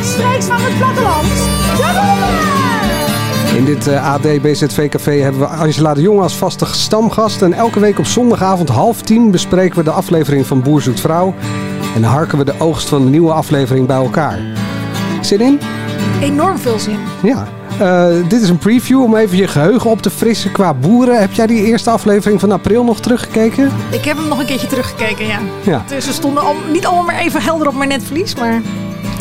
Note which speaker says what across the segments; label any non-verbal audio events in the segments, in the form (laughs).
Speaker 1: rechtstreeks van het platteland, de!
Speaker 2: In dit eh, AD BZV Café hebben we Angela de Jong als vaste stamgast. En elke week op zondagavond half tien bespreken we de aflevering van Boer Zoekt Vrouw. En harken we de oogst van de nieuwe aflevering bij elkaar. Zin in?
Speaker 1: Enorm veel zin.
Speaker 2: Ja. Eh, dit is een preview om even je geheugen op te frissen qua boeren. Heb jij die eerste aflevering van april nog teruggekeken?
Speaker 1: Ik heb hem nog een keertje teruggekeken, ja.
Speaker 2: Ja.
Speaker 1: Dus ze stonden al, niet allemaal maar even helder op mijn netvlies, maar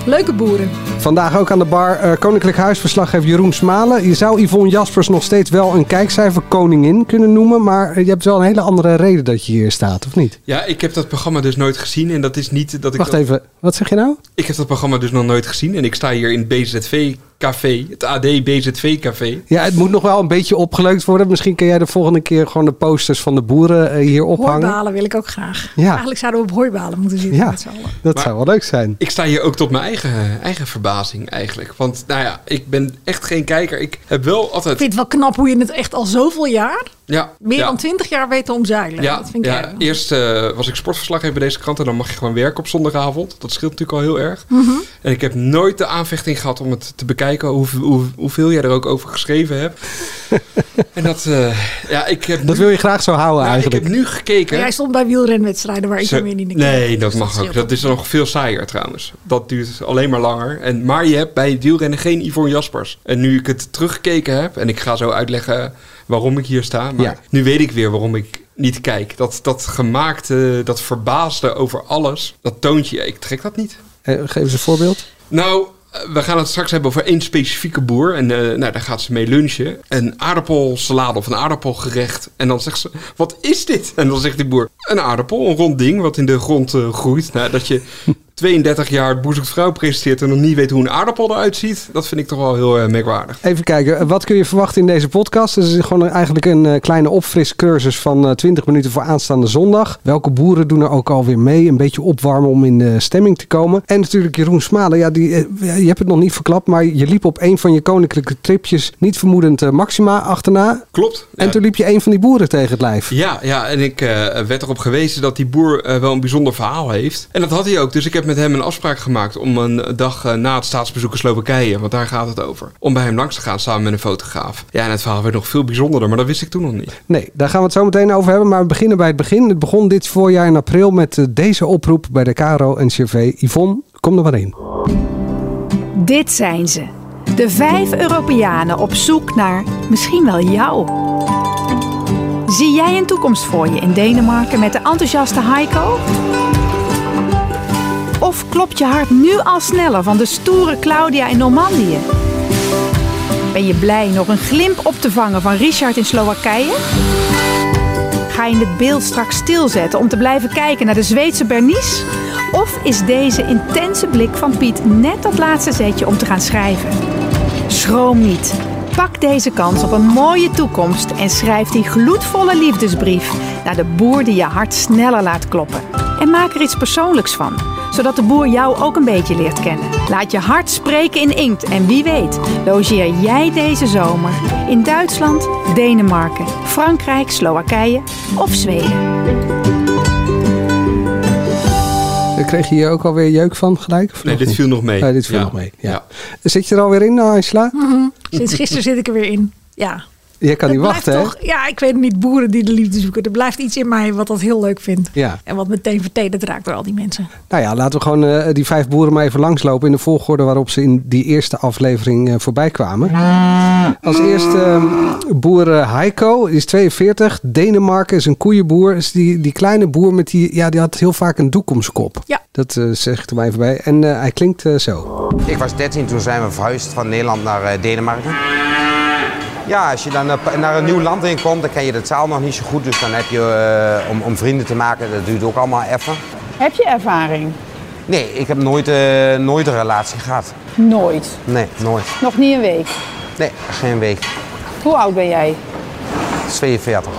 Speaker 1: leuke boeren.
Speaker 2: Vandaag ook aan de bar eh, Koninklijk Huisverslaggever Jeroen Smalen. Je zou Yvonne Jaspers nog steeds wel een kijkcijfer koningin kunnen noemen. Maar eh, je hebt wel een hele andere reden dat je hier staat, of niet?
Speaker 3: Ja, ik heb dat programma dus nooit gezien en dat is niet dat ik...
Speaker 2: Wacht
Speaker 3: dat-
Speaker 2: even, wat zeg je nou?
Speaker 3: Ik heb dat programma dus nog nooit gezien en ik sta hier in het BZV Café, het AD BZV Café.
Speaker 2: Ja, het moet nog wel een beetje opgeleukt worden. Misschien kun jij de volgende keer gewoon de posters van de boeren eh, hier ophangen.
Speaker 1: Hooibalen wil ik ook graag.
Speaker 2: Ja.
Speaker 1: Eigenlijk zouden we op hooibalen moeten zitten
Speaker 2: Ja.
Speaker 1: met z'n allen.
Speaker 2: Dat
Speaker 3: Maar-
Speaker 2: zou wel leuk zijn.
Speaker 3: Ik sta hier ook tot mijn eigen, eigen verbazing eigenlijk. Want nou ja, ik ben echt geen kijker. Ik heb wel
Speaker 1: Ik
Speaker 3: altijd...
Speaker 1: vind het wel knap hoe je het echt al zoveel jaar,
Speaker 3: Ja,
Speaker 1: meer
Speaker 3: ja.
Speaker 1: dan twintig jaar weet te omzeilen.
Speaker 3: Ja,
Speaker 1: dat vind ik
Speaker 3: ja eerst eh, was ik sportverslaggever bij deze krant en dan mag je gewoon werken op zondagavond. Dat scheelt natuurlijk al heel erg.
Speaker 1: Mhm.
Speaker 3: En ik heb nooit de aanvechting gehad om het te bekijken hoeveel, hoe, hoeveel jij er ook over geschreven hebt. (laughs) en dat, eh, ja, ik heb
Speaker 2: Dat
Speaker 3: nu,
Speaker 2: wil je graag zo houden
Speaker 3: nou, ik
Speaker 2: eigenlijk.
Speaker 3: heb nu gekeken.
Speaker 1: Maar Jij stond bij wielrenwedstrijden waar ik niet naar kijk.
Speaker 3: Nee, dat
Speaker 1: Dus
Speaker 3: mag ook.
Speaker 1: scheelt
Speaker 3: Dat is
Speaker 1: ook.
Speaker 3: nog veel saaier trouwens. Dat duurt alleen maar langer. En, maar je hebt bij wielrennen geen Yvonne Jaspers. En nu ik het teruggekeken heb, en ik ga zo uitleggen waarom ik hier sta. Maar
Speaker 2: Ja.
Speaker 3: nu weet ik weer waarom ik niet kijk. Dat, dat gemaakte, dat verbaasde over alles, dat toontje, ik trek dat niet.
Speaker 2: Eh, geef eens een voorbeeld.
Speaker 3: Nou, eh, we gaan het straks hebben over één specifieke boer. En eh, nou, daar gaat ze mee lunchen. Een aardappelsalade of een aardappelgerecht. En dan zegt ze, wat is dit? En dan zegt die boer, een aardappel, een rond ding wat in de grond groeit. Nou, dat je 32 jaar het Boer Zoekt Vrouw presenteert en nog niet weet hoe een aardappel eruit ziet. Dat vind ik toch wel heel eh, merkwaardig.
Speaker 2: Even kijken, wat kun je verwachten in deze podcast? Het is gewoon eigenlijk een eh, kleine opfriscursus van eh, 20 minuten voor aanstaande zondag. Welke boeren doen er ook alweer mee? Een beetje opwarmen om in de stemming te komen. En natuurlijk Jeroen Smalen. Ja, die, eh, je hebt het nog niet verklapt, maar je liep op een van je koninklijke tripjes niet vermoedend eh, Maxima achterna.
Speaker 3: Klopt.
Speaker 2: En
Speaker 3: Ja.
Speaker 2: toen liep je een van die boeren tegen het lijf.
Speaker 3: Ja, ja, en ik eh, werd erop gewezen dat die boer eh, wel een bijzonder verhaal heeft. En dat had hij ook. Dus ik heb met hem een afspraak gemaakt om een dag eh, na het staatsbezoek in Slowakije, want daar gaat het over, om bij hem langs te gaan samen met een fotograaf. Ja, en het verhaal werd nog veel bijzonderder, maar dat wist ik toen nog niet.
Speaker 2: Nee, daar gaan we het zo meteen over hebben. Maar we beginnen bij het begin. Het begon dit voorjaar in april met eh, deze oproep bij de KRO en CV. Yvonne, kom er maar in.
Speaker 4: Dit zijn ze. De vijf Europeanen op zoek naar misschien wel jou. Zie jij een toekomst voor je in Denemarken met de enthousiaste Heiko? Of klopt je hart nu al sneller van de stoere Claudia in Normandië? Ben je blij nog een glimp op te vangen van Richard in Slowakije? Ga je het beeld straks stilzetten om te blijven kijken naar de Zweedse Bernice? Of is deze intense blik van Piet net dat laatste zetje om te gaan schrijven? Schroom niet. Pak deze kans op een mooie toekomst en schrijf die gloedvolle liefdesbrief naar de boer die je hart sneller laat kloppen. En maak er iets persoonlijks van, zodat de boer jou ook een beetje leert kennen. Laat je hart spreken in inkt en wie weet, logeer jij deze zomer in Duitsland, Denemarken, Frankrijk, Slowakije of Zweden.
Speaker 2: Eh, Kreeg je hier ook alweer jeuk van gelijk? Of
Speaker 3: Nee, dit
Speaker 2: niet?
Speaker 3: viel nog mee.
Speaker 2: Nee, dit viel
Speaker 3: Ja.
Speaker 2: nog mee. Ja.
Speaker 3: Ja.
Speaker 2: Zit je er alweer in, nou, Angela?
Speaker 1: Sinds gisteren zit ik er weer in. Ja.
Speaker 2: Je kan niet wachten,
Speaker 1: blijft
Speaker 2: hè?
Speaker 1: toch, Ja, ik weet niet, boeren die de liefde zoeken. Er blijft iets in mij wat dat heel leuk vindt.
Speaker 2: Ja.
Speaker 1: En wat meteen vertederd raakt door al die mensen.
Speaker 2: Nou ja, laten we gewoon eh, die vijf boeren maar even langslopen in de volgorde waarop ze in die eerste aflevering eh, voorbij kwamen. Als eerste ehm, boer eh, Heiko, die is 42. Denemarken is een koeienboer. Is die, die kleine boer met die, ja, die had heel vaak een doek om zijn kop.
Speaker 1: Ja.
Speaker 2: Dat eh, zeg ik er maar even bij. En eh, hij klinkt zo.
Speaker 5: Ik was 13, toen zijn we verhuisd van Nederland naar eh, Denemarken. Ja, als je dan op- naar een nieuw land in komt, dan ken je de taal nog niet zo goed. Dus dan heb je, eh, om, om vrienden te maken, dat duurt ook allemaal even.
Speaker 6: Heb je ervaring?
Speaker 5: Nee, ik heb nooit, eh, nooit een relatie gehad.
Speaker 4: Nooit.
Speaker 5: Nee, nooit.
Speaker 4: Nog niet een week.
Speaker 5: Nee, geen week.
Speaker 4: Hoe oud ben jij?
Speaker 5: 42.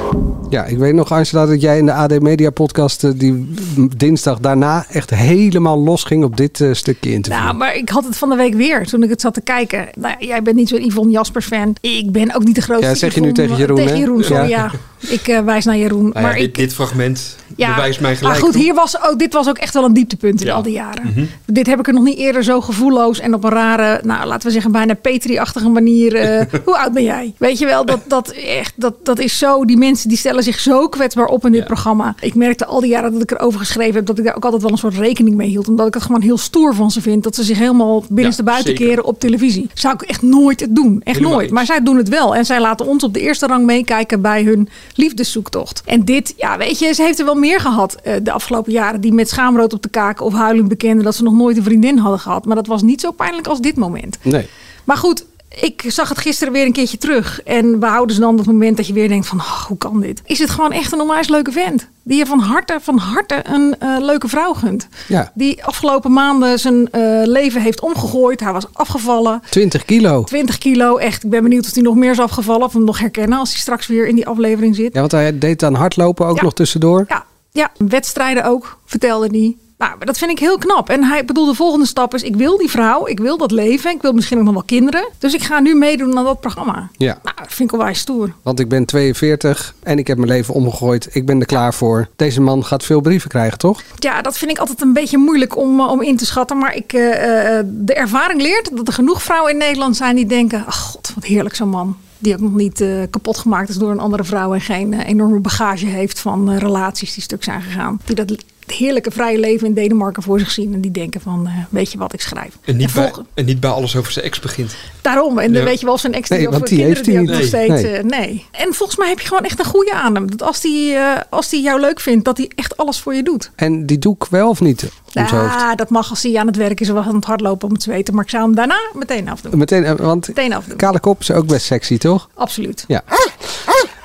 Speaker 2: Ja, ik weet nog, Angela, dat jij in de AD Media podcast eh, die dinsdag daarna echt helemaal losging op dit eh, stukje interview.
Speaker 7: Nou, maar ik had het van de week weer toen ik het zat te kijken. Nou, jij bent niet zo'n Yvonne Jaspers fan. Ik ben ook niet de grootste
Speaker 2: Ja, zeg je nu
Speaker 7: Yvonne-
Speaker 2: tegen Jeroen,
Speaker 7: Tegen
Speaker 2: hè?
Speaker 7: Jeroen, sorry,
Speaker 2: Ja.
Speaker 7: ja. Ik eh, wijs naar Jeroen.
Speaker 3: Nou ja,
Speaker 7: maar
Speaker 3: dit,
Speaker 7: ik,
Speaker 3: dit fragment
Speaker 7: ja,
Speaker 3: bewijst mij gelijk.
Speaker 7: Maar goed, hier was ook, dit was ook echt wel een dieptepunt in
Speaker 3: Ja.
Speaker 7: al die jaren.
Speaker 3: Mhm.
Speaker 7: Dit heb ik er nog niet eerder zo gevoelloos en op een rare, nou laten we zeggen bijna Petri-achtige manier. eh, (laughs) hoe oud ben jij? Weet je wel, dat, dat, echt, dat, dat is zo, die mensen die stellen zich zo kwetsbaar op in dit
Speaker 3: Ja.
Speaker 7: programma. Ik merkte al die jaren dat ik erover geschreven heb, dat ik daar ook altijd wel een soort rekening mee hield. Omdat ik het gewoon heel stoer van ze vind. Dat ze zich helemaal binnenste
Speaker 3: Ja,
Speaker 7: buiten
Speaker 3: zeker.
Speaker 7: keren op televisie. Zou ik echt nooit het doen. Echt
Speaker 3: Helemaal
Speaker 7: nooit.
Speaker 3: eens.
Speaker 7: Maar zij doen het wel. En zij laten ons op de eerste rang meekijken bij hun liefdeszoektocht. En dit, ja, weet je, ze heeft er wel meer gehad eh, de afgelopen jaren. Die met schaamrood op de kaken of huilend bekenden dat ze nog nooit een vriendin hadden gehad. Maar dat was niet zo pijnlijk als dit moment.
Speaker 2: Nee.
Speaker 7: Maar goed, ik zag het gisteren weer een keertje terug. En behouden ze dan dat moment dat je weer denkt van, oh, hoe kan dit? Is het gewoon echt een onwijs leuke vent. Die je van harte, van harte een eh, leuke vrouw gunt.
Speaker 2: Ja,
Speaker 7: Die afgelopen maanden zijn eh, leven heeft omgegooid. Hij was afgevallen.
Speaker 2: 20 kilo.
Speaker 7: 20 kilo, echt. Ik ben benieuwd of hij nog meer is afgevallen. Of we hem nog herkennen als hij straks weer in die aflevering zit.
Speaker 2: Ja, want hij deed aan hardlopen ook
Speaker 7: Ja.
Speaker 2: nog tussendoor.
Speaker 7: Ja, ja, wedstrijden ook, vertelde hij. Nou, dat vind ik heel knap. En hij bedoel, de volgende stap is: ik wil die vrouw, ik wil dat leven, ik wil misschien ook nog wel kinderen. Dus ik ga nu meedoen aan dat programma.
Speaker 2: Ja.
Speaker 7: Nou, dat vind ik wel stoer.
Speaker 2: Want ik ben 42 en ik heb mijn leven omgegooid. Ik ben er klaar voor. Deze man gaat veel brieven krijgen, toch?
Speaker 7: Ja, dat vind ik altijd een beetje moeilijk om, eh, om in te schatten. Maar ik, eh, eh, de ervaring leert dat er genoeg vrouwen in Nederland zijn die denken: ach god, wat heerlijk zo'n man. Die ook nog niet kapot gemaakt is door een andere vrouw en geen enorme bagage heeft van relaties die stuk zijn gegaan. Die dat heerlijke vrije leven in Denemarken voor zich zien en die denken van, eh, weet je wat, ik schrijf.
Speaker 3: En niet,
Speaker 7: En
Speaker 3: bij, en niet bij alles over zijn ex begint.
Speaker 7: Daarom. En dan
Speaker 3: Ja.
Speaker 7: weet je wel, zijn ex
Speaker 2: Nee,
Speaker 7: die
Speaker 2: die
Speaker 7: kinderen
Speaker 2: heeft
Speaker 7: die ook nog
Speaker 2: niet.
Speaker 7: steeds...
Speaker 2: Nee.
Speaker 7: eh, nee. En volgens mij heb je gewoon echt een goede aan hem. Dat als die, eh, als die jou leuk vindt, dat hij echt alles voor je doet.
Speaker 2: En die doe ik wel of niet?
Speaker 7: Ja, dat mag als hij aan het werk is of aan het hardlopen om het zweten. Maar ik zou hem daarna meteen afdoen.
Speaker 2: Meteen, want
Speaker 7: Meteen afdoen.
Speaker 2: kale kop is ook best sexy, toch?
Speaker 7: Absoluut.
Speaker 2: Ja.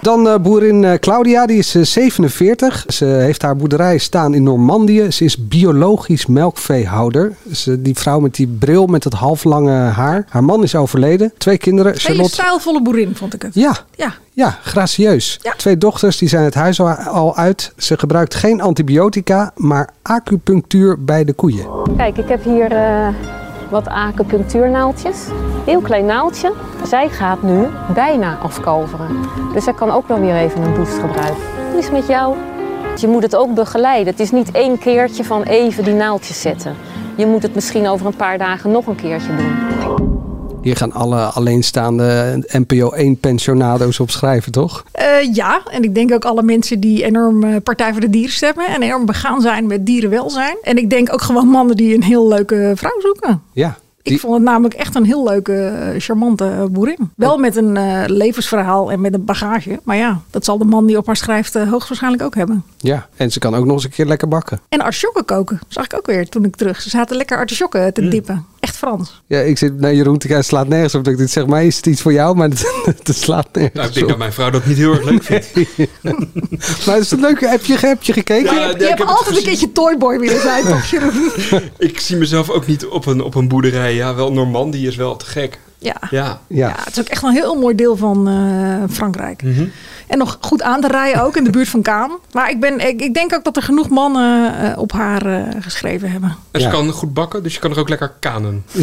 Speaker 2: Dan eh, boerin eh, Claudia, die is eh, 47. Ze heeft haar boerderij staan in Normandië. Ze is biologisch melkveehouder. Ze, die vrouw met die bril met het halflange haar. Haar man is overleden. Twee kinderen.
Speaker 7: Hele
Speaker 2: Charlotte.
Speaker 7: stijlvolle boerin, vond ik het.
Speaker 2: Ja,
Speaker 7: Ja.
Speaker 2: ja, gracieus.
Speaker 7: Ja.
Speaker 2: Twee dochters, die zijn het huis al, al uit. Ze gebruikt geen antibiotica, maar acupunctuur bij de koeien.
Speaker 6: Kijk, ik heb hier eh, wat acupunctuurnaaltjes. Heel klein naaltje. Zij gaat nu bijna afkalveren. Dus zij kan ook wel weer even een boost gebruiken. Hoe is met jou? Je moet het ook begeleiden. Het is niet één keertje van even die naaltjes zetten. Je moet het misschien over een paar dagen nog een keertje doen.
Speaker 2: Hier gaan alle alleenstaande NPO 1 pensionado's op schrijven, toch?
Speaker 7: Eh, ja, en ik denk ook alle mensen die enorm eh, Partij voor de Dieren stemmen. En enorm begaan zijn met dierenwelzijn. En ik denk ook gewoon mannen die een heel leuke vrouw zoeken.
Speaker 2: Ja.
Speaker 7: Ik
Speaker 2: Die-
Speaker 7: vond het namelijk echt een heel leuke, eh, charmante eh, boerin. Wel met een eh, levensverhaal en met een bagage. Maar ja, dat zal de man die op haar schrijft hoogstwaarschijnlijk ook hebben.
Speaker 2: Ja, en ze kan ook nog eens een keer lekker bakken.
Speaker 7: En artisjokken koken, zag ik ook weer toen ik terug. Ze zaten lekker artisjokken
Speaker 2: Mm.
Speaker 7: te dippen. Echt Frans.
Speaker 2: Ja, ik zit naar Jeroen te kijken, slaat nergens op. Dat ik dit zeg, maar is het iets voor jou? Maar het, (laughs) het slaat nergens
Speaker 3: Nou, ik denk
Speaker 2: op.
Speaker 3: dat mijn vrouw dat niet heel erg leuk (laughs) vindt. (laughs)
Speaker 2: Maar is het leuk? Heb je, heb je gekeken?
Speaker 3: Ja,
Speaker 7: je hebt altijd een keertje toyboy willen zijn, toch Jeroen?
Speaker 3: Ik zie mezelf ook niet op een, op een boerderij. Ja, wel Normandie is wel te gek.
Speaker 7: Ja.
Speaker 3: Ja.
Speaker 2: Ja.
Speaker 7: Het is ook echt wel een heel mooi deel van eh, Frankrijk.
Speaker 3: Mhm.
Speaker 7: En nog goed aan te rijden ook in de buurt van Kaan. Maar ik, ben, ik, ik denk ook dat er genoeg mannen eh, op haar eh, geschreven hebben.
Speaker 3: En ze
Speaker 2: Ja.
Speaker 3: kan goed bakken, dus je kan er ook lekker kanen. (laughs)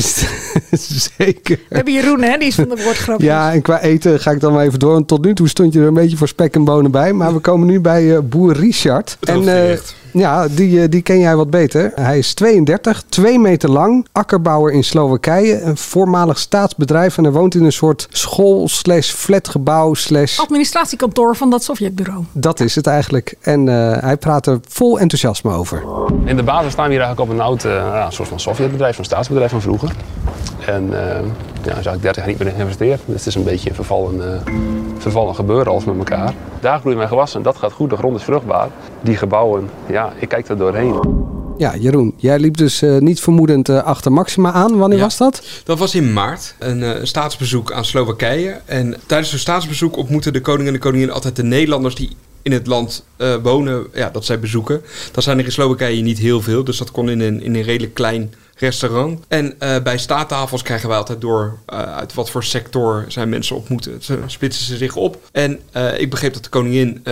Speaker 2: Zeker.
Speaker 7: We hebben Jeroen, hè, die is van de woordgrapjes.
Speaker 2: Ja, en qua eten ga ik dan maar even door. Want tot nu toe stond je er een beetje voor spek en bonen bij. Maar we komen nu bij eh, boer Richard.
Speaker 3: Het
Speaker 2: en eh. Ja, die, eh, die ken jij wat beter. Hij is 32, 2 meter lang, akkerbouwer in Slowakije. Een voormalig staatsbedrijf. En hij woont in een soort school slash flatgebouw slash...
Speaker 7: Administratiekantoor van dat Sovjetbureau.
Speaker 2: Dat is het eigenlijk. En eh, hij praat er vol enthousiasme over.
Speaker 8: In de basis staan we hier eigenlijk op een oud eh, soort van Sovjetbedrijf, een staatsbedrijf van vroeger. En uh, ja, is eigenlijk 30 jaar niet meer in geïnvesteerd. Dus het is een beetje een vervallen, uh, vervallen gebeuren alles met elkaar. Daar groeien mijn gewassen, dat gaat goed, de grond is vruchtbaar. Die gebouwen, ja, ik kijk er doorheen.
Speaker 2: Ja, Jeroen, jij liep dus uh, niet vermoedend uh, achter Maxima aan. Wanneer
Speaker 3: Ja.
Speaker 2: was dat?
Speaker 3: Dat was in maart, een uh, staatsbezoek aan Slowakije. En tijdens zo'n staatsbezoek ontmoeten de koning en de koningin altijd de Nederlanders die in het land eh, wonen, ja, dat zij bezoeken. Dat zijn er in Slowakije niet heel veel, dus dat kon in een, in een redelijk klein restaurant. En eh, bij staattafels krijgen wij altijd door eh, uit wat voor sector zijn mensen ontmoeten. Ze splitsen ze zich op. En eh, ik begreep dat de koningin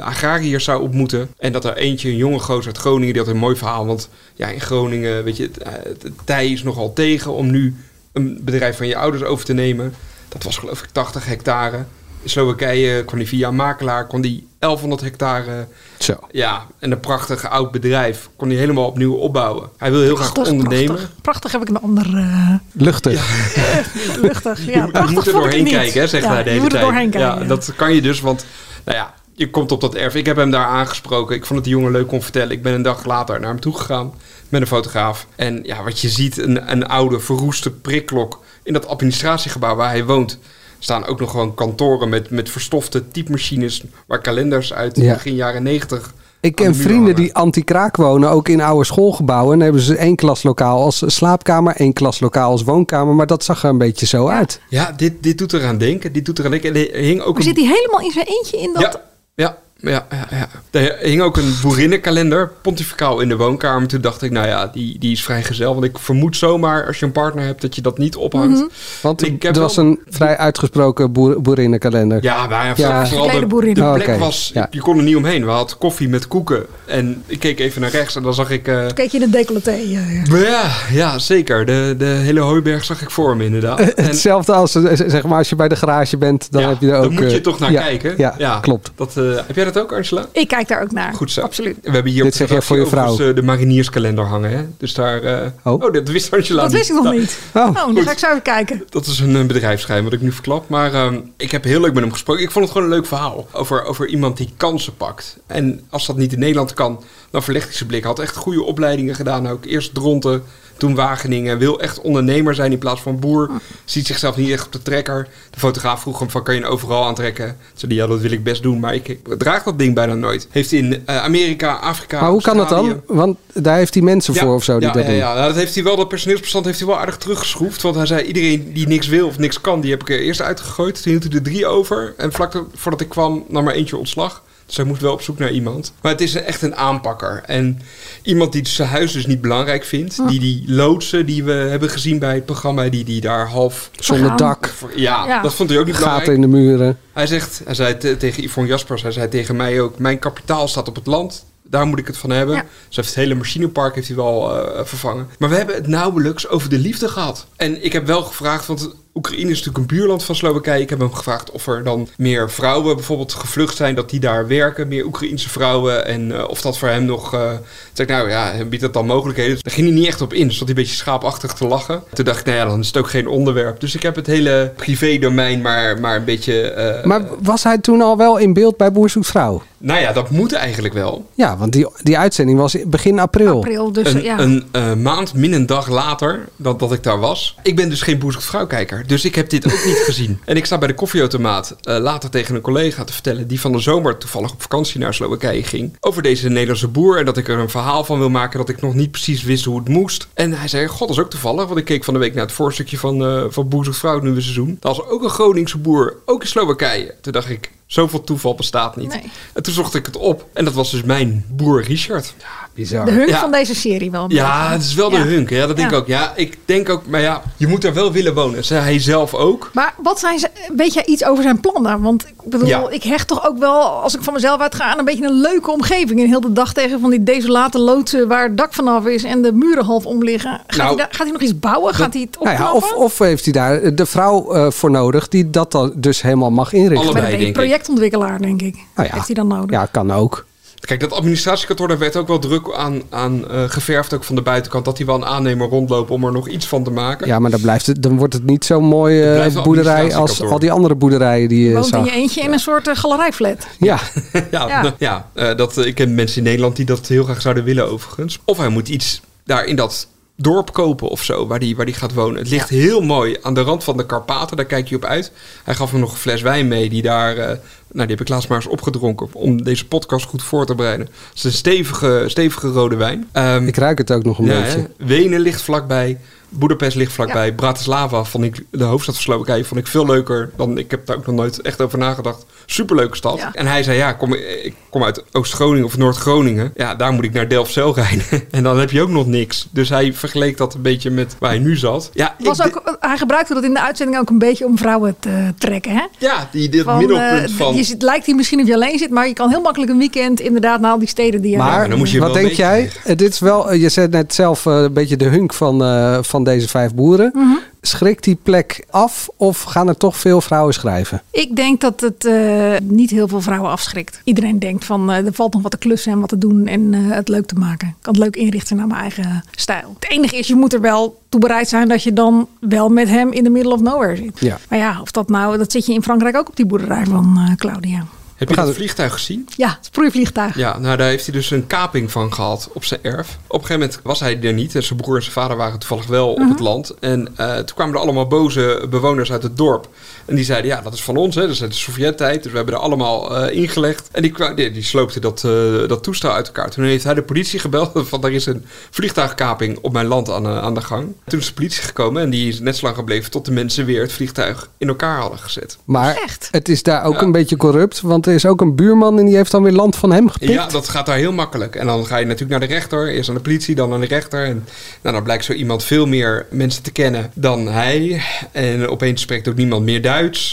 Speaker 3: agrariërs zou ontmoeten. En dat er eentje, een jonge gozer uit Groningen, die had een mooi verhaal. Want ja, in Groningen, weet je, het tij is nogal tegen om nu een bedrijf van je ouders over te nemen. Dat was geloof ik 80 hectare. In Slowakije kon hij via een makelaar, kon die 1100 hectare
Speaker 2: Zo.
Speaker 3: ja, en een prachtig oud bedrijf kon hij helemaal opnieuw opbouwen. Hij wil heel graag ondernemen.
Speaker 7: Prachtig. Prachtig heb ik een ander eh,
Speaker 2: Luchtig. (laughs)
Speaker 7: luchtig. Ja,
Speaker 3: je, moet- er doorheen kijken, hè, zegt
Speaker 7: Ja,
Speaker 3: hij de
Speaker 7: je
Speaker 3: hele
Speaker 7: moet er
Speaker 3: tijd.
Speaker 7: doorheen kijken.
Speaker 3: ja, dat kan je dus, want nou ja, je komt op dat erf. Ik heb hem daar aangesproken. Ik vond het die jongen leuk kon vertellen. Ik ben een dag later naar hem toe gegaan met een fotograaf. En ja, wat je ziet, een, een oude verroeste prikklok in dat administratiegebouw waar hij woont. Staan ook nog gewoon kantoren met, met verstofte typemachines waar kalenders uit
Speaker 2: Ja.
Speaker 3: begin jaren negentig.
Speaker 2: Ik ken vrienden
Speaker 3: hangen.
Speaker 2: die anti-kraak wonen, ook in oude schoolgebouwen. En dan hebben ze één klaslokaal als slaapkamer, één klaslokaal als woonkamer. Maar dat zag er een beetje zo uit.
Speaker 3: Ja, dit, dit doet eraan denken. Dit doet eraan denken. En er hing ook
Speaker 7: Maar
Speaker 3: een
Speaker 7: zit hij helemaal in zijn eentje in dat...
Speaker 3: Ja, ja, ja, ja, ja. Er hing ook een boerinnenkalender, pontificaal in de woonkamer. Toen dacht ik, nou ja, die, die is vrij gezellig. Want ik vermoed zomaar, als je een partner hebt, dat je dat niet ophangt.
Speaker 7: Mhm.
Speaker 2: Want
Speaker 3: Ik heb
Speaker 2: er was
Speaker 3: wel-
Speaker 2: een vrij uitgesproken boer, boerinnenkalender.
Speaker 3: Ja, maar ja,
Speaker 2: Ja.
Speaker 3: vooral de, de
Speaker 2: Oh,
Speaker 3: plek was,
Speaker 2: Ja.
Speaker 3: je kon er niet omheen. We hadden koffie met koeken. En ik keek even naar rechts en dan zag ik... eh,
Speaker 7: Kijk je in het decolleté. eh, ja.
Speaker 3: ja, ja, zeker. De, de hele hooiberg zag ik voor me inderdaad. En,
Speaker 2: Hetzelfde als eh, zeg maar als je bij de garage bent, dan
Speaker 3: ja,
Speaker 2: heb je er ook.
Speaker 3: daar moet je
Speaker 2: eh,
Speaker 3: toch naar
Speaker 2: ja,
Speaker 3: kijken.
Speaker 2: Ja, klopt.
Speaker 3: Dat, eh, heb jij dat ook, Angela?
Speaker 7: Ik kijk daar ook naar.
Speaker 3: Goed zo.
Speaker 7: Absoluut.
Speaker 3: We hebben hier
Speaker 2: Dit
Speaker 3: op
Speaker 2: zeg
Speaker 3: de
Speaker 2: jij voor je vrouw.
Speaker 3: eh, de marinierskalender hangen. Hè? Dus daar... eh,
Speaker 2: Oh.
Speaker 3: oh. dat wist Angela
Speaker 7: Dat wist ik nog
Speaker 3: Nou,
Speaker 7: niet.
Speaker 2: Oh,
Speaker 7: Oh, dan ga ik zo even kijken.
Speaker 3: Dat is een, eh, bedrijfsgeheim wat ik nu verklap. Maar ehm, ik heb heel leuk met hem gesproken. Ik vond het gewoon een leuk verhaal. Over, over iemand die kansen pakt. En als dat niet in Nederland kan, dan verlegt hij zijn blik. Hij had echt goede opleidingen gedaan ook. Eerst Dronten, toen Wageningen. Wil echt ondernemer zijn in plaats van boer. Ziet zichzelf niet echt op de trekker. De fotograaf vroeg hem van, kan je een overal aantrekken? Zei hij, ja, dat wil ik best doen. Maar ik draag dat ding bijna nooit. Heeft in eh, Amerika, Afrika,
Speaker 2: maar hoe kan dat dan? Want daar heeft hij mensen voor of zo die
Speaker 3: ja,
Speaker 2: dat doen.
Speaker 3: Ja, Nou, dat heeft hij wel, dat personeelsbestand heeft hij wel aardig teruggeschroefd. Want hij zei, iedereen die niks wil of niks kan, die heb ik er eerst uitgegooid. Toen hield hij er drie over. En vlak voordat ik kwam, nam maar eentje ontslag. Hij moest wel op zoek naar iemand. Maar het is echt een aanpakker. En iemand die zijn huis dus niet belangrijk vindt. Die die loodsen die we hebben gezien bij het programma, die, die daar half...
Speaker 2: Zonder dak,
Speaker 3: Ja,
Speaker 7: Ja.
Speaker 3: dat vond hij ook niet belangrijk.
Speaker 2: gaten in de muren.
Speaker 3: Hij zegt, hij zei te- tegen Yvonne Jaspers, hij zei tegen mij ook, mijn kapitaal staat op het land. Daar moet ik het van hebben.
Speaker 7: Ja.
Speaker 3: Dus heeft het hele machinepark heeft hij wel eh, vervangen. Maar we hebben het nauwelijks over de liefde gehad. En ik heb wel gevraagd, want Oekraïne is natuurlijk een buurland van Slowakije. Ik heb hem gevraagd of er dan meer vrouwen bijvoorbeeld gevlucht zijn, dat die daar werken. Meer Oekraïense vrouwen. En eh, of dat voor hem nog... eh zeg ik, nou ja, biedt dat dan mogelijkheden? Daar ging hij niet echt op in. Stond hij een beetje schaapachtig te lachen. Toen dacht ik, nou ja, dan is het ook geen onderwerp. Dus ik heb het hele privé-domein maar, maar een beetje... eh,
Speaker 2: Maar was hij toen al wel in beeld bij Boer Zoekt Vrouw?
Speaker 3: nou ja, dat moet eigenlijk wel.
Speaker 2: Ja, want die, die uitzending was begin april.
Speaker 7: April, dus
Speaker 3: een
Speaker 7: ja.
Speaker 3: een eh, maand, min een dag later dan dat ik daar was. Ik ben dus geen boerzoekt vrouwkijker, dus ik heb dit ook niet gezien. (laughs) En ik sta bij de koffieautomaat eh, later tegen een collega te vertellen... die van de zomer toevallig op vakantie naar Slowakije ging... over deze Nederlandse boer en dat ik er een verhaal van wil maken... dat ik nog niet precies wist hoe het moest. En hij zei, god, dat is ook toevallig... want ik keek van de week naar het voorstukje van, eh van Boerzoekt Vrouw het nieuwe seizoen. Dat was ook een Groningse boer, ook in Slowakije. Toen dacht ik, zoveel toeval bestaat niet.
Speaker 7: Nee.
Speaker 3: En toen zocht ik het op en dat was dus mijn boer Richard.
Speaker 2: Bizar.
Speaker 7: de hunk
Speaker 3: Ja.
Speaker 7: van deze serie wel.
Speaker 3: Ja, het is wel de
Speaker 7: Ja.
Speaker 3: hunk. Ja, dat denk
Speaker 7: Ja.
Speaker 3: ik ook. Ja, ik denk ook, maar ja, je moet er wel willen wonen. Zei hij zelf ook.
Speaker 7: Maar wat zijn ze, weet jij iets over zijn plannen? Want ik bedoel,
Speaker 3: Ja.
Speaker 7: ik hecht toch ook wel, als ik van mezelf uitga, aan een beetje een leuke omgeving. En heel de dag tegen van die desolate loodsen waar het dak vanaf is en de muren half om liggen. Gaat,
Speaker 3: Nou,
Speaker 7: hij, daar- gaat hij nog iets bouwen? Gaat hij het
Speaker 2: Nou
Speaker 7: opknappen?
Speaker 2: ja, of, of heeft hij daar de vrouw eh, voor nodig die dat dan dus helemaal mag inrichten?
Speaker 3: Allebei. Denk ik.
Speaker 7: Projectontwikkelaar, denk ik.
Speaker 2: Nou ja.
Speaker 7: Heeft hij dan nodig?
Speaker 2: Ja, kan ook.
Speaker 3: Kijk, dat administratiekantoor, daar werd ook wel druk aan, aan eh, geverfd, ook van de buitenkant. Dat hij wel een aannemer rondlopen om er nog iets van te maken.
Speaker 2: Ja, maar dan, blijft het, dan wordt het niet zo'n mooie eh, boerderij als al die andere boerderijen die je
Speaker 7: Woont in
Speaker 2: zag.
Speaker 7: je eentje in een soort uh, galerijflat.
Speaker 2: Ja, (laughs)
Speaker 3: ja,
Speaker 7: Ja. (laughs)
Speaker 3: ja. eh, dat, ik ken mensen in Nederland die dat heel graag zouden willen overigens. Of hij moet iets daar in dat dorp kopen of zo, waar die, waar die gaat wonen. Het ligt heel mooi aan de rand van de Karpaten, daar kijk je op uit. Hij gaf me nog een fles wijn mee, die daar... eh, nou, die heb ik laatst maar eens opgedronken om deze podcast goed voor te bereiden. Het is een stevige, stevige rode wijn. Ehm,
Speaker 2: ik ruik het ook nog een
Speaker 3: ja,
Speaker 2: beetje.
Speaker 3: hè. Wenen ligt vlakbij. Budapest ligt vlakbij. Bratislava vond ik, de hoofdstad van Slowakije, vond ik veel leuker dan... Ik heb daar ook nog nooit echt over nagedacht. Superleuke stad.
Speaker 7: Ja.
Speaker 3: En hij zei, ja, kom, ik kom uit Oost-Groningen of Noord-Groningen. Ja, daar moet ik naar Delfzijl (laughs) rijden. en dan heb je ook nog niks. Dus hij vergeleek dat een beetje met waar hij nu zat. Ja,
Speaker 7: Was ook, hij gebruikte dat in de uitzending ook een beetje om vrouwen te trekken. Hè?
Speaker 3: ja die, dit
Speaker 7: Van,
Speaker 3: middelpunt
Speaker 7: eh,
Speaker 3: van...
Speaker 7: Je zit, lijkt hier misschien of je alleen zit, maar je kan heel makkelijk een weekend inderdaad naar al die steden die je
Speaker 2: Maar
Speaker 3: dan moet je
Speaker 2: wat denk jij? Eh, Dit is wel, eh, je zei net zelf een beetje de hunk van, eh, van deze vijf boeren.
Speaker 7: Mhm.
Speaker 2: Schrikt die plek af of gaan er toch veel vrouwen schrijven?
Speaker 7: Ik denk dat het eh, niet heel veel vrouwen afschrikt. Iedereen denkt van eh, er valt nog wat te klussen en wat te doen en eh, het leuk te maken. Ik kan het leuk inrichten naar mijn eigen stijl. Het enige is, je moet er wel toe bereid zijn dat je dan wel met hem in de middle of nowhere zit.
Speaker 2: Ja.
Speaker 7: Maar ja, of dat nou, dat zit je in Frankrijk ook op die boerderij van Claudia.
Speaker 3: Heb je dat vliegtuig gezien?
Speaker 7: Ja, het sproeivliegtuig.
Speaker 3: Ja, nou daar heeft hij dus een kaping van gehad op zijn erf. Op een gegeven moment was hij er niet. En zijn broer en zijn vader waren toevallig wel op het land. En eh, toen kwamen er allemaal boze bewoners uit het dorp. En die zeiden, ja, dat is van ons. Hè. Dat is uit de Sovjet-tijd. Dus we hebben er allemaal eh, ingelegd. En die, die, die sloopte dat, eh, dat toestel uit elkaar. Toen heeft hij de politie gebeld. (laughs) Van, er is een vliegtuigkaping op mijn land aan, eh, aan de gang. Toen is de politie gekomen. En die is net zo lang gebleven tot de mensen weer het vliegtuig in elkaar hadden gezet.
Speaker 2: Maar
Speaker 7: Echt?
Speaker 2: het is daar ook
Speaker 3: Ja.
Speaker 2: een beetje corrupt, want er is ook een buurman en die heeft dan weer land van hem gepikt.
Speaker 3: Ja, dat gaat daar heel makkelijk. En dan ga je natuurlijk naar de rechter. Eerst aan de politie, dan aan de rechter. En nou, dan blijkt zo iemand veel meer mensen te kennen dan hij. En opeens spreekt ook niemand meer Duits.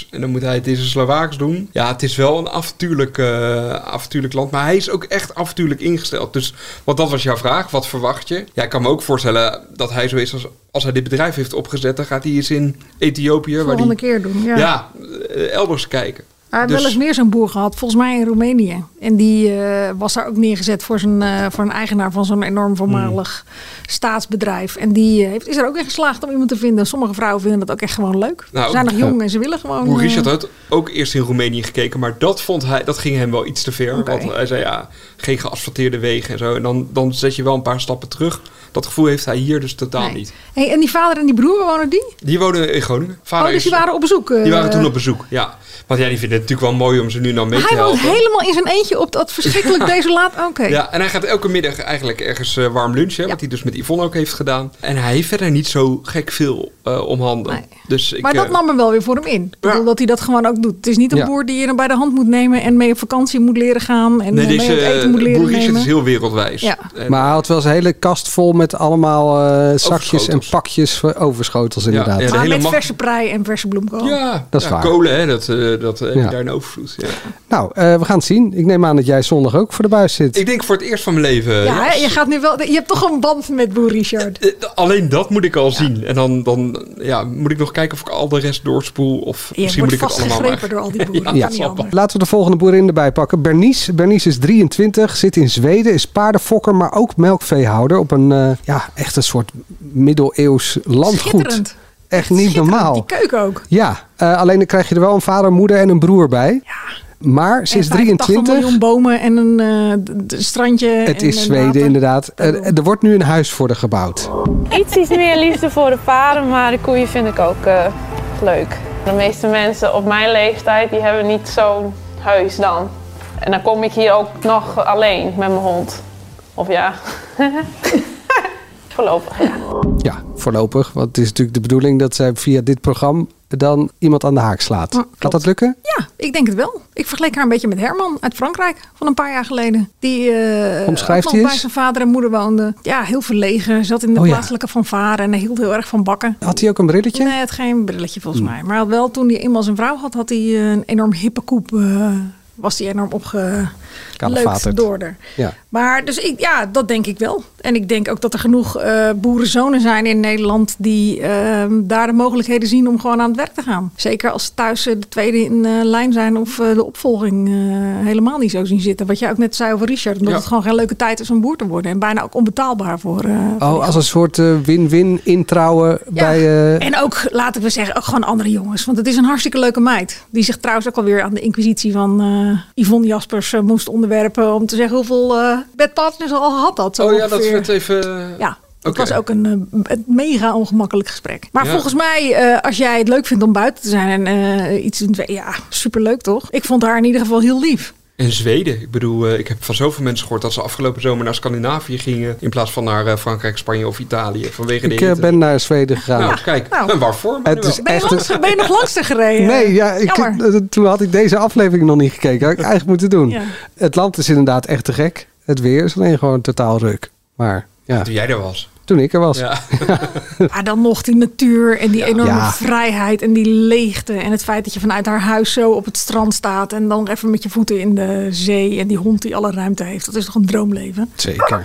Speaker 3: En dan moet hij het in zijn Slovaaks doen. Ja, het is wel een avontuurlijk, eh, avontuurlijk land. Maar hij is ook echt avontuurlijk ingesteld. Dus, want dat was jouw vraag. Wat verwacht je? Ja, ik kan me ook voorstellen dat hij zo is als... Als hij dit bedrijf heeft opgezet, dan gaat hij eens in Ethiopië... waar
Speaker 7: Volgende
Speaker 3: die,
Speaker 7: keer doen. Ja.
Speaker 3: ja, eh, elders kijken.
Speaker 7: Hij heeft
Speaker 3: Dus-
Speaker 7: wel eens meer zo'n boer gehad, volgens mij in Roemenië. En die eh, was daar ook neergezet voor, zijn, eh, voor een eigenaar van zo'n enorm voormalig staatsbedrijf. En die eh, heeft, is er ook in geslaagd om iemand te vinden. Sommige vrouwen vinden dat ook echt gewoon leuk.
Speaker 3: Nou,
Speaker 7: ze zijn nog jong en ze willen gewoon...
Speaker 3: Boer Richard had ook eerst in Roemenië gekeken, maar dat vond hij, dat ging hem wel iets te ver. Want hij zei ja, geen geasfalteerde wegen en zo. En dan, dan zet je wel een paar stappen terug. Dat gevoel heeft hij hier dus totaal
Speaker 7: nee.
Speaker 3: niet.
Speaker 7: Hey, en die vader en die broer wonen die?
Speaker 3: Die wonen in Groningen. Vader
Speaker 7: oh, dus die waren op bezoek? eh,
Speaker 3: die waren toen op bezoek, ja. Want ja, die vinden het natuurlijk wel mooi om ze nu dan mee
Speaker 7: Maar
Speaker 3: te
Speaker 7: hij woont
Speaker 3: helpen.
Speaker 7: helemaal in zijn eentje op dat verschrikkelijk (laughs) desolaat... Oké.
Speaker 3: Ja, en hij gaat elke middag eigenlijk ergens eh, warm lunchen. Wat hij dus met Yvonne ook heeft gedaan. En hij heeft verder niet zo gek veel eh om handen.
Speaker 7: Nee.
Speaker 3: Dus ik,
Speaker 7: Maar dat
Speaker 3: eh,
Speaker 7: nam hem wel weer voor hem in. Ik bedoel dat hij dat gewoon ook doet. Het is niet een
Speaker 2: Ja.
Speaker 7: boer die je dan bij de hand moet nemen... en mee op vakantie moet leren gaan... en
Speaker 3: Nee,
Speaker 7: eh, mee
Speaker 3: deze
Speaker 7: uit eten
Speaker 3: eh,
Speaker 7: moet leren
Speaker 3: Boer is heel wereldwijs.
Speaker 7: Ja.
Speaker 3: En-
Speaker 2: Maar hij had wel zijn hele kast vol met allemaal eh, zakjes en pakjes voor overschotels inderdaad.
Speaker 3: ja,
Speaker 7: Maar
Speaker 3: hele
Speaker 7: met
Speaker 3: mag-
Speaker 7: verse prei en verse bloemkool.
Speaker 3: Ja,
Speaker 2: Dat is
Speaker 3: ja,
Speaker 2: waar.
Speaker 3: kolen, hè, dat, eh, dat heb
Speaker 2: Ja.
Speaker 3: je daar in overvloed. Ja.
Speaker 2: Nou, eh, we gaan het zien. Ik neem aan dat jij zondag ook voor de buis zit.
Speaker 3: Ik denk voor het eerst van mijn leven.
Speaker 7: Ja, je gaat nu wel. Je hebt toch een band met Boer Richard.
Speaker 3: eh, Alleen dat moet ik al zien. En dan, dan ja, moet ik nog kijken of ik al de rest doorspoel. Of
Speaker 7: Je
Speaker 3: misschien moet ik het allemaal maar...
Speaker 7: door al die boeren. (laughs)
Speaker 2: Ja. Laten we de volgende boerin erbij pakken. Bernice. Bernice is 23, zit in Zweden, is paardenfokker, maar ook melkveehouder op een, eh, ja, echt een soort middeleeuws landgoed.
Speaker 7: Schitterend.
Speaker 2: Echt niet normaal.
Speaker 7: Die keuken ook.
Speaker 2: Ja, eh, alleen dan krijg je er wel een vader, moeder en een broer bij. Maar ze is
Speaker 7: En 85
Speaker 2: 23.
Speaker 7: miljoen bomen en een eh, d- strandje.
Speaker 2: Het
Speaker 7: en
Speaker 2: is Zweden
Speaker 7: water.
Speaker 2: inderdaad. Er, er wordt nu een huis voor haar gebouwd.
Speaker 9: Iets, iets meer liefde voor de paarden, maar de koeien vind ik ook eh, leuk. De meeste mensen op mijn leeftijd die hebben niet zo'n huis dan. En dan kom ik hier ook nog alleen met mijn hond. Of ja, (laughs) voorlopig ja.
Speaker 2: Ja, voorlopig. Want het is natuurlijk de bedoeling dat zij via dit programma dan iemand aan de haak slaat.
Speaker 7: Ja,
Speaker 2: Gaat dat lukken?
Speaker 7: Ja, ik denk het wel. Ik vergeleek haar een beetje met Herman uit Frankrijk van een paar jaar geleden. Die eh
Speaker 2: Omschrijft
Speaker 7: bij zijn vader en moeder woonde. Ja, heel verlegen. Zat in de
Speaker 2: Oh ja.
Speaker 7: plaatselijke fanfare en hij hield heel erg van bakken.
Speaker 2: Had hij ook een brilletje?
Speaker 7: Nee, had geen brilletje
Speaker 2: Hmm.
Speaker 7: volgens mij. Maar wel toen hij eenmaal zijn vrouw had, had hij eh, een enorm hippe koep. eh, was hij enorm opgeleukt door haar.
Speaker 2: Ja.
Speaker 7: Maar dus ik, ja, dat denk ik wel. En ik denk ook dat er genoeg eh, boerenzonen zijn in Nederland die ehm, daar de mogelijkheden zien om gewoon aan het werk te gaan. Zeker als ze thuis eh, de tweede in eh, lijn zijn of de opvolging helemaal niet zo zien zitten. Wat jij ook net zei over Richard. Omdat
Speaker 3: Ja.
Speaker 7: het gewoon geen leuke tijd is om boer te worden. En bijna ook onbetaalbaar voor.
Speaker 2: Oh, als een soort win-win introuwen
Speaker 7: ja.
Speaker 2: bij...
Speaker 7: En ook, laten we zeggen, ook gewoon andere jongens. Want het is een hartstikke leuke meid. Die zich trouwens ook alweer aan de inquisitie van Yvonne Jaspers moest onderwerpen. Om te zeggen hoeveel bedpartners al gehad had. Zo
Speaker 3: Oh ja, dat werd even...
Speaker 7: Ja, dat
Speaker 3: Oké.
Speaker 7: was ook een, eh, een mega ongemakkelijk gesprek. Maar
Speaker 3: Ja.
Speaker 7: volgens mij, eh, als jij het leuk vindt om buiten te zijn en eh, iets ja, superleuk toch? Ik vond haar in ieder geval heel lief.
Speaker 3: En Zweden. Ik bedoel, eh, ik heb van zoveel mensen gehoord dat ze afgelopen zomer naar Scandinavië gingen. In plaats van naar eh, Frankrijk, Spanje of Italië. Vanwege de
Speaker 2: Ik
Speaker 3: hitte.
Speaker 2: ben naar Zweden gegaan.
Speaker 3: Nou, kijk.
Speaker 7: Nou.
Speaker 3: En waarvoor? Maar
Speaker 2: Het is.
Speaker 7: Ben je,
Speaker 2: echt
Speaker 7: langs,
Speaker 2: een-
Speaker 7: ben je nog langs te gereden?
Speaker 2: Nee, ja, ik, toen had ik deze aflevering nog niet gekeken. Had ik eigenlijk moeten doen.
Speaker 7: Ja.
Speaker 2: Het land is inderdaad echt te gek. Het weer is alleen gewoon totaal ruk. Maar ja,
Speaker 3: Toen jij er was.
Speaker 2: toen ik er was.
Speaker 3: Ja. (laughs)
Speaker 7: Maar dan nog die natuur en die enorme
Speaker 2: Ja.
Speaker 7: vrijheid en die leegte. En het feit dat je vanuit haar huis zo op het strand staat. En dan even met je voeten in de zee. En die hond die alle ruimte heeft. Dat is toch een droomleven?
Speaker 2: Zeker.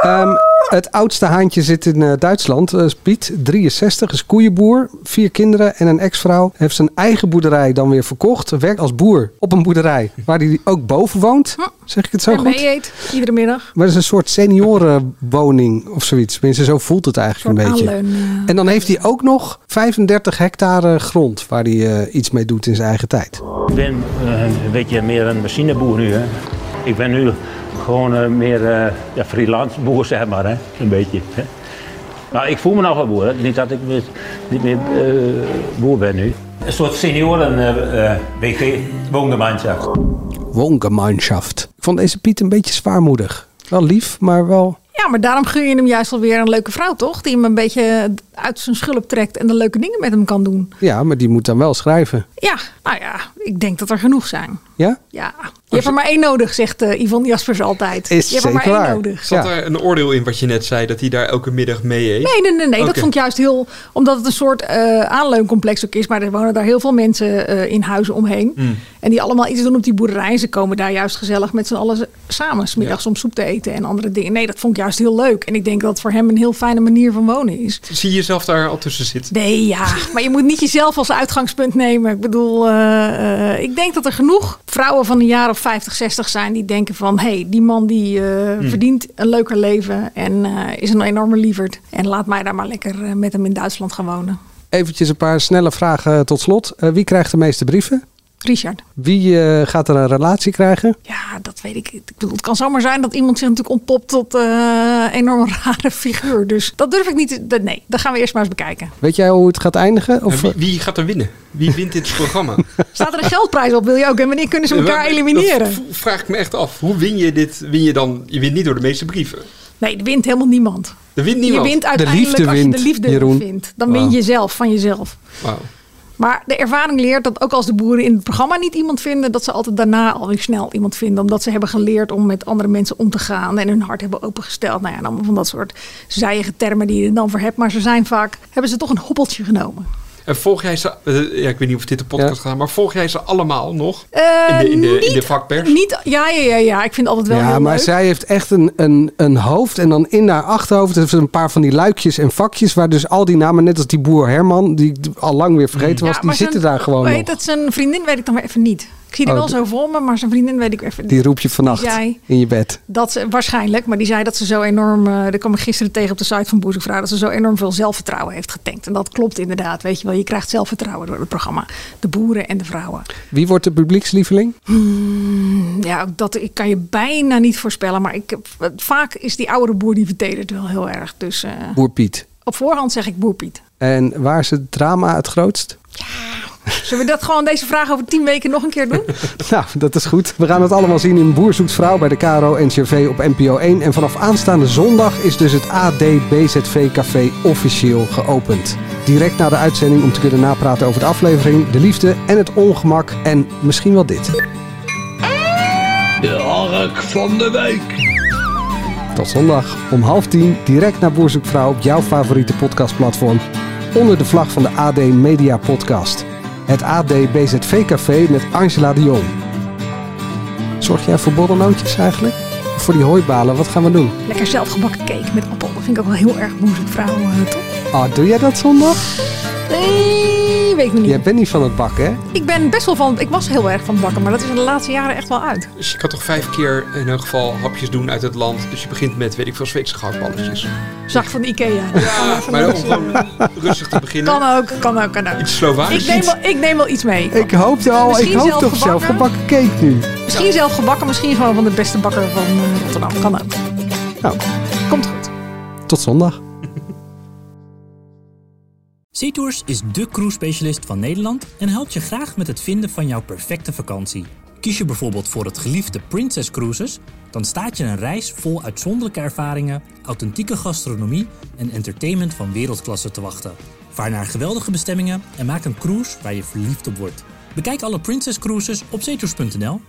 Speaker 2: Ehm, het oudste haantje zit in eh, Duitsland. Eh, Piet, 63, is koeienboer. Vier kinderen en een ex-vrouw. Heeft zijn eigen boerderij dan weer verkocht. Werkt als boer op een boerderij. Waar hij ook boven woont. Zeg ik het zo
Speaker 7: en
Speaker 2: goed?
Speaker 7: mee eet iedere middag.
Speaker 2: Maar het is een soort seniorenwoning of zoiets. Tenminste, zo voelt het eigenlijk een beetje.
Speaker 7: aanleun.
Speaker 2: En dan heeft hij ook nog 35 hectare grond waar hij eh, iets mee doet in zijn eigen tijd.
Speaker 10: Ik ben een beetje meer een machineboer nu. Hè. Ik ben nu gewoon eh, meer eh, ja, freelance boer, zeg maar. Hè. Een beetje. Hè. Maar ik voel me nog wel boer. Hè. Niet dat ik meer, niet meer eh, boer ben nu. Een soort senioren-WG-woongemeenschap.
Speaker 2: Woongemeinschaft. Ik vond deze Piet een beetje zwaarmoedig. Wel lief, maar wel...
Speaker 7: Ja, maar daarom gun je hem juist wel weer een leuke vrouw, toch? Die hem een beetje uit zijn schulp trekt en de leuke dingen met hem kan doen.
Speaker 2: Ja, maar die moet dan wel schrijven.
Speaker 7: Ja, nou ja, ik denk dat er genoeg zijn.
Speaker 2: Ja?
Speaker 7: Ja, je hebt er maar één nodig, zegt eh, Yvonne Jaspers altijd.
Speaker 2: Is
Speaker 7: je hebt er maar
Speaker 2: zeker
Speaker 7: één
Speaker 2: waar.
Speaker 7: nodig.
Speaker 3: Zat er een oordeel in wat je net zei, dat hij daar elke middag mee eet?
Speaker 7: Nee, nee, nee, nee. dat vond ik juist heel... Omdat het een soort eh, aanleuncomplex ook is. Maar er wonen daar heel veel mensen eh, in huizen omheen.
Speaker 3: Mm.
Speaker 7: En die allemaal iets doen op die boerderij. Ze komen daar juist gezellig met z'n allen samen. Smiddags om soep te eten en andere dingen. Nee, dat vond ik juist heel leuk. En ik denk dat het voor hem een heel fijne manier van wonen is.
Speaker 3: Zie je jezelf daar al tussen zitten?
Speaker 7: Nee, ja. Maar je moet niet jezelf als uitgangspunt nemen. Ik bedoel, eh, eh, ik denk dat er genoeg vrouwen van een jaar of 50, 60 zijn die denken van... hé, hey, die man die eh,
Speaker 3: Hmm.
Speaker 7: verdient een leuker leven en eh, is een enorme lieverd. En laat mij daar maar lekker met hem in Duitsland gaan wonen.
Speaker 2: Eventjes een paar snelle vragen tot slot. Wie krijgt de meeste brieven?
Speaker 7: Richard.
Speaker 2: Wie eh, gaat er een relatie krijgen?
Speaker 7: Ja, dat weet ik. Ik bedoel, het kan zomaar zijn dat iemand zich natuurlijk ontpopt tot eh, een enorm (laughs) rare figuur. Dus dat durf ik niet te... dat- Nee, dat gaan we eerst maar eens bekijken.
Speaker 2: Weet jij hoe het gaat eindigen? Of,
Speaker 3: wie, wie gaat er winnen? Wie wint dit programma? (laughs)
Speaker 7: Staat er een geldprijs op, wil je ook? En wanneer kunnen ze elkaar elimineren?
Speaker 3: vraag ik me echt af. Hoe win je dit? Win je dan? Je wint niet door de meeste brieven.
Speaker 7: Nee, er wint helemaal niemand.
Speaker 3: Er wint niemand.
Speaker 7: Je wint uiteindelijk
Speaker 2: liefde
Speaker 7: als je
Speaker 2: wint,
Speaker 7: de liefde
Speaker 2: Jeroen.
Speaker 7: vindt. Dan win je zelf van jezelf.
Speaker 3: Wauw.
Speaker 7: Maar de ervaring leert dat ook als de boeren in het programma niet iemand vinden, dat ze altijd daarna alweer snel iemand vinden. Omdat ze hebben geleerd om met andere mensen om te gaan en hun hart hebben opengesteld. Nou ja, allemaal van dat soort zijige termen die je er dan voor hebt. Maar ze zijn vaak, hebben ze toch een hobbeltje genomen.
Speaker 3: En volg jij ze... eh, ja, ik weet niet of dit de podcast gaat, maar volg jij ze allemaal nog?
Speaker 7: Eh,
Speaker 3: in, de, in, de, in de
Speaker 7: niet-
Speaker 3: vakpers?
Speaker 7: Niet, ja, ja, ja, ja, ik vind het altijd wel
Speaker 2: ja,
Speaker 7: heel
Speaker 2: maar
Speaker 7: leuk.
Speaker 2: zij heeft echt een, een, een hoofd. En dan in haar achterhoofd heeft ze een paar van die luikjes en vakjes. Waar dus al die namen, net als die boer Herman, die al lang weer vergeten was,
Speaker 7: Ja,
Speaker 2: die
Speaker 7: maar
Speaker 2: zitten daar gewoon
Speaker 7: hoe
Speaker 2: nog.
Speaker 7: dat? Zijn vriendin weet ik dan weer even niet. Ik zie die
Speaker 2: Oh,
Speaker 7: wel zo voor me, maar zijn vriendin weet ik even niet.
Speaker 2: Die roep je vannacht in je bed.
Speaker 7: Dat ze, waarschijnlijk, maar die zei dat ze zo enorm. eh dat kwam ik gisteren tegen op de site van Boezekvrouw. Dat ze zo enorm veel zelfvertrouwen heeft getankt. En dat klopt inderdaad. Weet je wel, je krijgt zelfvertrouwen door het programma. De boeren en de vrouwen.
Speaker 2: Wie wordt de publiekslieveling?
Speaker 7: Ja, ook dat ik kan je bijna niet voorspellen. Maar ik, heb- vaak is die oudere boer die vertedert wel heel erg. Dus eh,
Speaker 2: Boer Piet.
Speaker 7: op voorhand zeg ik boer Piet.
Speaker 2: En waar is het drama het grootst?
Speaker 7: Zullen we dat gewoon deze vraag over tien weken nog een keer doen? (laughs)
Speaker 2: Nou, dat is goed. We gaan het allemaal zien in Boer zoekt vrouw bij de KRO NCRV op NPO 1. En vanaf aanstaande zondag is dus het AD BZV Café officieel geopend. Direct na de uitzending om te kunnen napraten over de aflevering, de liefde en het ongemak. En misschien wel dit.
Speaker 11: De hark van de week.
Speaker 2: Tot zondag om half tien direct naar Boer zoekt vrouw op jouw favoriete podcastplatform. Onder de vlag van de AD Media Podcast. Het AD BZV Café met Angela de Jong. Zorg jij voor borrelnootjes eigenlijk? Of voor die hooibalen? Wat gaan we doen?
Speaker 7: Lekker zelfgebakken cake met appel. Dat vind ik ook wel heel erg boezekvrouw, uh, toch?
Speaker 2: Ah, doe jij dat zondag?
Speaker 7: Nee, weet ik nog niet.
Speaker 2: Jij bent niet van het bakken, hè?
Speaker 7: Ik ben best wel van. Ik was heel erg van het bakken, maar dat is in de laatste jaren echt wel uit.
Speaker 3: Dus je kan toch vijf keer in elk geval hapjes doen uit het land. Dus je begint met, weet ik veel, Zweedse gehaktballetjes.
Speaker 7: Zag van Ikea.
Speaker 3: Ja, maar om gewoon rustig te beginnen.
Speaker 7: Kan ook, kan ook, kan ook.
Speaker 3: Iets Slovaaks.
Speaker 7: Ik neem, wel, ik neem wel iets mee.
Speaker 2: Ik hoopte al, ik
Speaker 7: Misschien
Speaker 2: hoop
Speaker 7: zelf
Speaker 2: toch zelf
Speaker 7: gebakken?
Speaker 2: gebakken cake nu.
Speaker 7: Misschien zelf gebakken, misschien gewoon van de beste bakker van Rotterdam. Kan ook.
Speaker 2: Nou,
Speaker 7: Komt goed.
Speaker 2: tot zondag.
Speaker 12: SeaTours is de cruise specialist van Nederland en helpt je graag met het vinden van jouw perfecte vakantie. Kies je bijvoorbeeld voor het geliefde Princess Cruises, dan staat je een reis vol uitzonderlijke ervaringen, authentieke gastronomie en entertainment van wereldklasse te wachten. Vaar naar geweldige bestemmingen en maak een cruise waar je verliefd op wordt. Bekijk alle Princess Cruises op zeetours.nl.